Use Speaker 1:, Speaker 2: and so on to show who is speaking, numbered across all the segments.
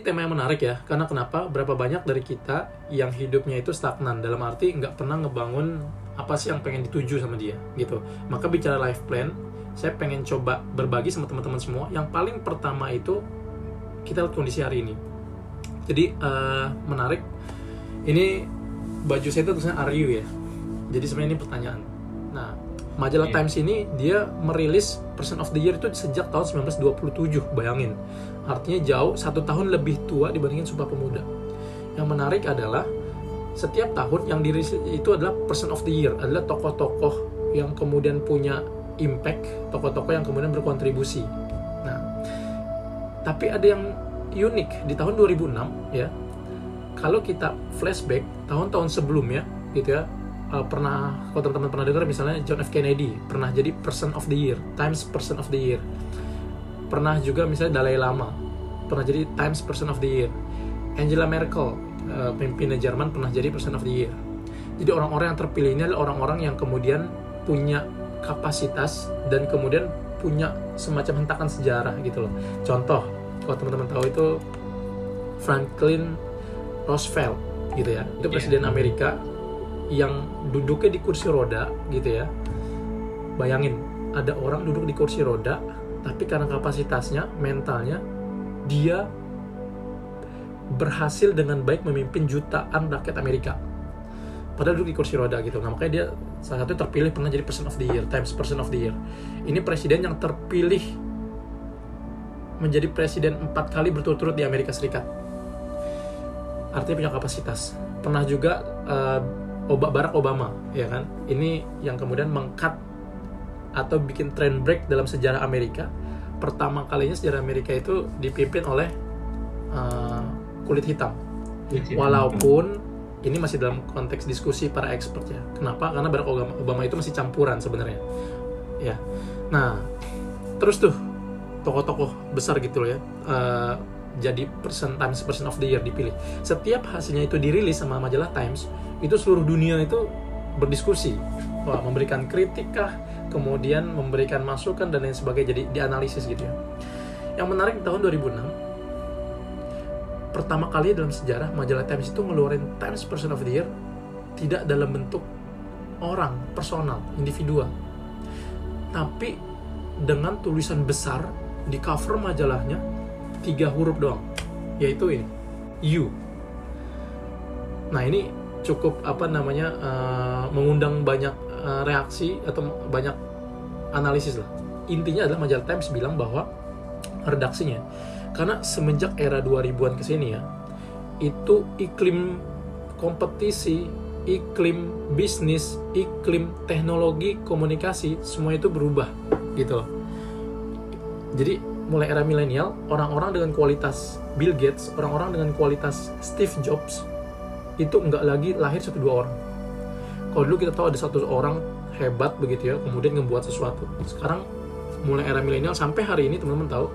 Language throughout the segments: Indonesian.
Speaker 1: ini tema yang menarik ya karena kenapa? Berapa banyak dari kita yang hidupnya itu stagnan dalam arti nggak pernah ngebangun apa sih yang pengen dituju sama dia gitu. Maka bicara life plan saya pengen coba berbagi sama teman-teman semua. Yang paling pertama itu kita lihat kondisi hari ini. Jadi eh, menarik. Ini baju saya itu tulisannya are ya. Jadi sebenarnya ini pertanyaan. Nah majalah
Speaker 2: Iya.
Speaker 1: Times ini dia merilis Person of the Year itu sejak tahun 1927 bayangin. Artinya jauh satu tahun lebih tua dibandingin Sumpah Pemuda. Yang menarik adalah setiap tahun yang dirilis itu adalah Person of the Year adalah tokoh-tokoh yang kemudian punya impact tokoh-tokoh yang kemudian berkontribusi. Nah tapi ada yang unik. Di tahun 2006 ya kalau kita flashback tahun-tahun sebelumnya gitu ya uh, pernah kalau teman-teman pernah dengar misalnya John F. Kennedy pernah jadi Person of the Year Times Person of the Year. Pernah juga misalnya Dalai Lama pernah jadi Times Person of the Year. Angela Merkel uh, pemimpinnya Jerman pernah jadi Person of the Year. Jadi orang-orang yang terpilih ini adalah orang-orang yang kemudian punya kapasitas dan kemudian punya semacam hentakan sejarah gitu loh. Contoh kalau teman-teman tahu itu Franklin Roosevelt gitu ya. Itu
Speaker 2: Iya.
Speaker 1: presiden Amerika yang duduknya di kursi roda gitu ya. Bayangin ada orang duduk di kursi roda tapi karena kapasitasnya mentalnya dia berhasil dengan baik memimpin jutaan rakyat Amerika. Padahal duduk di kursi roda gitu. Nah makanya dia salah satu terpilih pernah jadi person of the year Times person of the year. Ini presiden yang terpilih menjadi presiden empat kali berturut-turut di Amerika Serikat. Artinya punya kapasitas. Pernah juga eh, Oba- Barack Obama ya kan? Ini yang kemudian mengkat atau bikin trend break dalam sejarah Amerika. Pertama kalinya sejarah Amerika itu dipimpin oleh eh, kulit hitam. Walaupun ini masih dalam konteks diskusi para expert ya. Kenapa? Karena Barack Obama, Obama itu masih campuran sebenarnya. Ya. Nah terus tuh tokoh-tokoh besar gitu loh ya. Eh, jadi person Times Person of the Year dipilih. Setiap hasilnya itu dirilis sama majalah Times itu seluruh dunia itu berdiskusi. Wah memberikan kritik kah kemudian memberikan masukan dan lain sebagainya. Jadi dianalisis gitu ya. Yang menarik tahun 2006 pertama kali dalam sejarah majalah Times itu ngeluarin Times Person of the Year tidak dalam bentuk orang personal individual. Tapi dengan tulisan besar di cover majalahnya tiga huruf doang yaitu ini you nah ini cukup apa namanya eh, mengundang banyak eh, reaksi atau banyak analisis lah. Intinya adalah majalah Times bilang bahwa redaksinya karena semenjak era 2000-an ke sini ya itu iklim kompetisi iklim bisnis iklim teknologi komunikasi semua itu berubah gitu loh jadi mulai era milenial orang-orang dengan kualitas Bill Gates orang-orang dengan kualitas Steve Jobs itu nggak lagi lahir satu dua orang. Kalau dulu kita tahu ada satu orang hebat begitu ya kemudian ngebuat sesuatu. Sekarang mulai era milenial sampai hari ini teman-teman tahu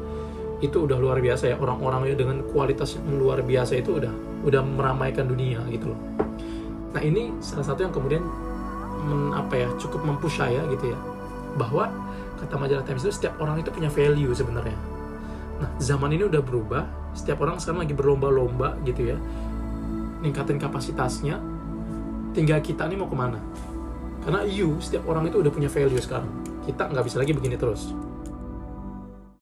Speaker 1: itu udah luar biasa ya. Orang-orangnya dengan kualitas yang luar biasa itu udah udah meramaikan dunia gitu loh. Nah ini salah satu yang kemudian men, apa ya cukup mempush saya gitu ya. Bahwa kata majalah Times itu setiap orang itu punya value sebenarnya. Nah zaman ini udah berubah. Setiap orang sekarang lagi berlomba-lomba gitu ya. Ningkatin kapasitasnya. Tinggal kita nih mau ke mana? Karena you setiap orang itu udah punya value sekarang. Kita nggak bisa lagi begini terus